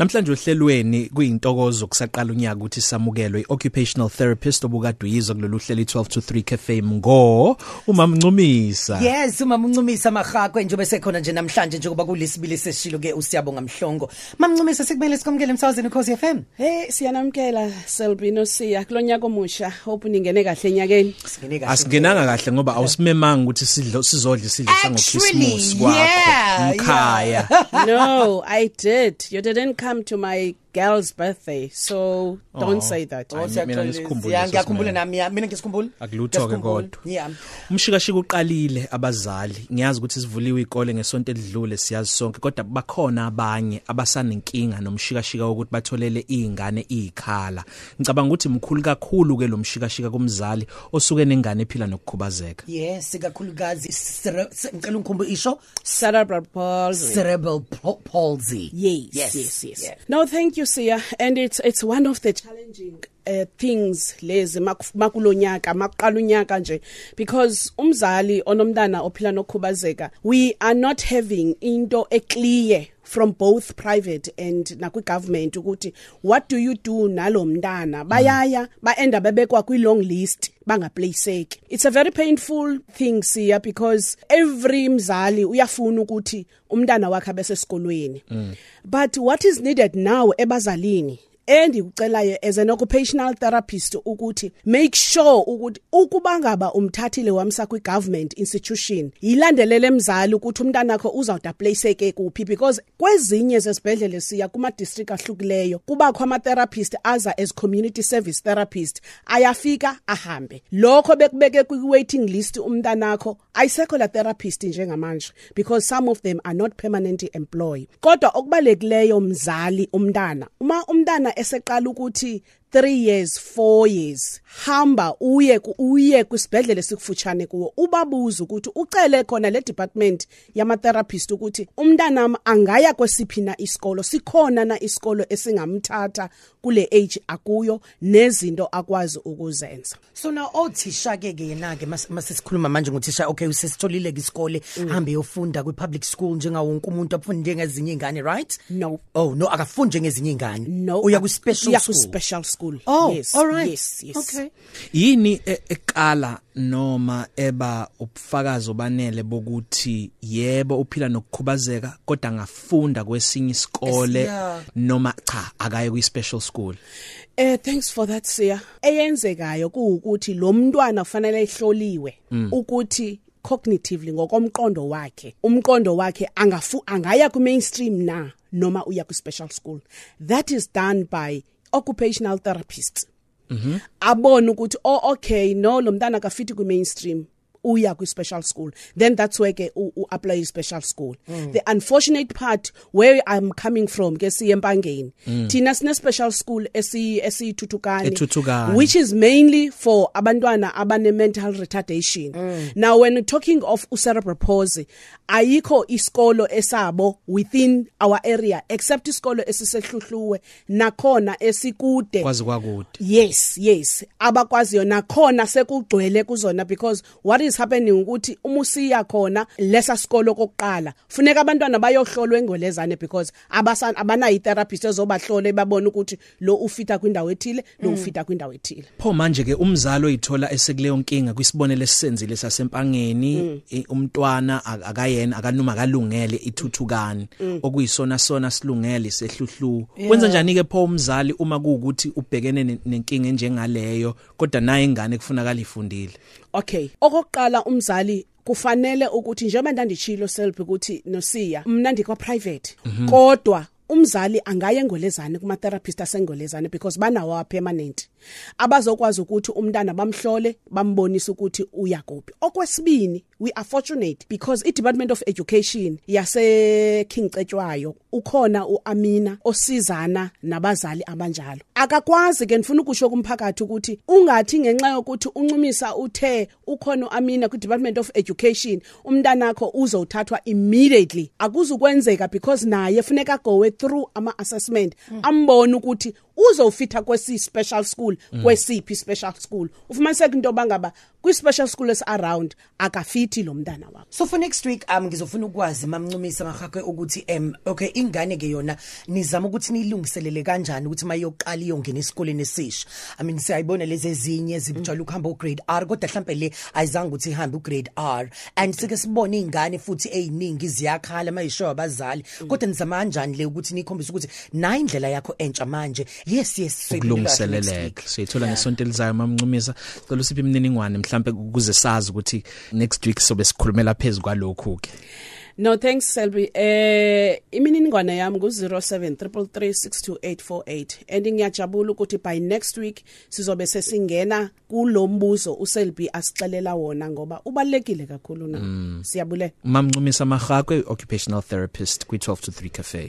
Namhlanje ohlelweni kuyintokozo kusaqala unyaka ukuthi samukelwe occupational therapist obukade uyizwa kulolu hlelo 12 to 3 cafe ngo umama Ncumisa. Yes uma uncumisa mahakwe njengoba sekhona nje namhlanje njengoba kulisibili sesishilo ke usiyabonga mhlongo. Mamncumisa sikumele sikomkele emsazweni Khosi FM. Hey siyanamkela Selbino siya kulonyaka omusha hope ningene kahle enyakeni. Singene kahle. Asingenanga kahle ngoba awusimemanga ukuthi sidlo sizodla isidlo sangoChristmas kwakho yeah, mkhaya. No, I did. You didn't come to my girl's birthday. So don't Oh. say that. Hayi, Oh, mina siyaxolisa. ngisikhumbule Ya, leso ngiyakhumbula simemo. nami ya, mina ngisikhumbula. Akulutho-ke Ngiyasikhumbula. kodwa. Yeah. Umshikashika uqalile abazali ngiyazi ukuthi sivuliwe ikole ngesonto elidlule siyazi sonke kodwa bakhona abanye abasanenkinga nomshikashika wokuthi batholele izingane izikhala ngicabanga ukuthi mkhulu kakhulu ke lo mshikashika kumzali osuke nengane ephila nokukhubazeka Yes, kakhulukazi cere- ce- ngicela ungikhumbu isho Cerebral palsy. cerebral pa- palsy. Yes, Yes, yes, yes. yeah. No, thank you, Sia. And it's it's one of the challenging uh, things lezi mak- makulonyaka maqala unyaka nje. Because umzali onomntana ophila nokukhubazeka we are not having into eclear from both private and nakwi government ukuthi what do you do nalomntana bayaya ba end up bebekwa kwi long list bangaplaceki it's a very painful thing siya because every mzali uyafuna ukuthi umntana wakhe abese esikolweni but what is needed now ebazalini endikucelayo as an occupational therapist ukuthi make sure ukuthi ukuba ngaba umthathile wamsa kwi government institution yilandelele emzali ukuthi umntana wakho uzawuda placeke kuphi because kwezinye zesibhedlele siya kuma district ahlukileyo kubakho ama therapist aza as community service therapist ayafika ahambe. Lokho bekubeke kwi waiting list umntana wakho ayisekho la therapist njengamanje because some of them are not permanently employed. Kodwa okubalekileyo mzali umntana uma umntana eseqala ukuthi 3 years 4 years hamba uye ku- uye kwisibhedlele sikufutshane kuwo ubabuza ukuthi ucele khona le department yama therapist ukuthi umntanami angaya kwesiphi na isikolo sikhona na isikolo esingamthatha kule age akuyo nezinto akwazi ukuzenza So now othisha ke ke yena ke masesikhuluma manje ngothisha okay usesitholile ke isikole hambe yofunda kwi public school njenga wonke umuntu afunda njengezinye izingane right? no Oh no akafundi njengezinye izingane. no Uya ku special uya school. ku special school Oh, yes all right. yes yes Okay. yini e- eqala noma eba ubufakazi obanele bokuthi yebo uphila nokukhubazeka kodwa ngafunda kwesinye isikole Es- yeah. noma cha akaye kwi special school? Eh thanks for that Sia. Eyenzekayo kuukuthi lo mntwana kufanele ehloliwe ukuthi cognitively ngokomqondo wakhe umqondo wakhe angafu angaya ku mainstream na noma uya ku special school. That is done by occupational therapists. Mhm. Abona ukuthi oh okay no lo mntana kafiti ku mainstream uya ku special school then that's where ke u u- apply special school mm. the unfortunate part where i'm coming from ke siyempangeni mm. thina sine special school esi esithuthukani Ethuthukani. which is mainly for abantwana abane mental retardation mm. now when we're talking of cerebral palsy ayikho isikolo esabo within our area except isikolo esisehluhluwe nakhona esikude kwazi kwakude yes yes abakwaziyo nakhona sekugcwele kuzona because what is happening ukuthi uma usiya khona lesa sikolo kokuqala funeka abantwana bayohlolwa engolezane because abasan abanayi therapist ezobahlola babone ukuthi lo ufita kwindawo ethile lo ufita kwindawo ethile. Pho manje ke umzali oyithola esekuleyo nkinga kwisibonelo esenzile sasempangeni i- umntwana ak- akayena akanuma kalungele ithuthukani. Okuyisona sona silungele sehluhlu. Wenza njani ke pho umzali uma kuukuthi ubhekene ne- nenkinga enjengaleyo kodwa naye ingane kufunakala ifundile? Okay okokuqala umzali kufanele ukuthi njengoba ndandichilo self ukuthi nosiya mina ndikwa private. Kodwa umzali angaye engolezane kuma therapist asengolezane because banawo a permanent abazokwazi ukuthi umntana bamhlole bambonise ukuthi uya kuphi. Okwesibini we are fortunate because i Department of Education yase King Cetshwayo ukhona uAmina osizana nabazali abanjalo. Akakwazi ke ngifuna ukusho kumphakathi ukuthi ungathi ngenxa yokuthi uncumisa uthe ukhona uAmina ku Department of Education umntana wakho uzothathwa immediately. Akuzukwenzeka because naye funeka gowe through ama assessment ambone ukuthi uzofitha kwesi special school kwesiphi special school? Ufumaniseka into bangaba kwi special school es around akafithi lo mntana wakho. So for next week um ngizofuna ukwazi mamncumisa mahakwe ukuthi em okay ingane ke yona nizama ukuthi nilungiselele kanjani ukuthi mayoqala iyongena esikoleni esisha? I mean siyayibona lezi ezinye zibujwayela ukuhamba u grade R kodwa mhlambe le ayizange ukuthi ihambe u grade R. And sike sibone ingane futhi eziningi ziyakhala mayisho abazali. Kodwa nizama kanjani le ukuthi nikhombise ukuthi na indlela yakho entsha manje? Yes yes soyibona kahle next week. ukulungiseleleka siyithola ngesonto elizayo mamncumisa sicela usiphe imininingwane mhlambe ukuze sazi ukuthi next week sobe sikhulumela phezulu kwalokhu ke No thanks Selby. Eh imininingwane yami ku 0733362848 and ngiyajabula ukuthi by next week sizobe sesingena kulombuzo uSelby asixelela wona ngoba ubalekile kakhulu na. Siyabule. mamncumisa mahakwe occupational therapist kwi 12 to 3 cafe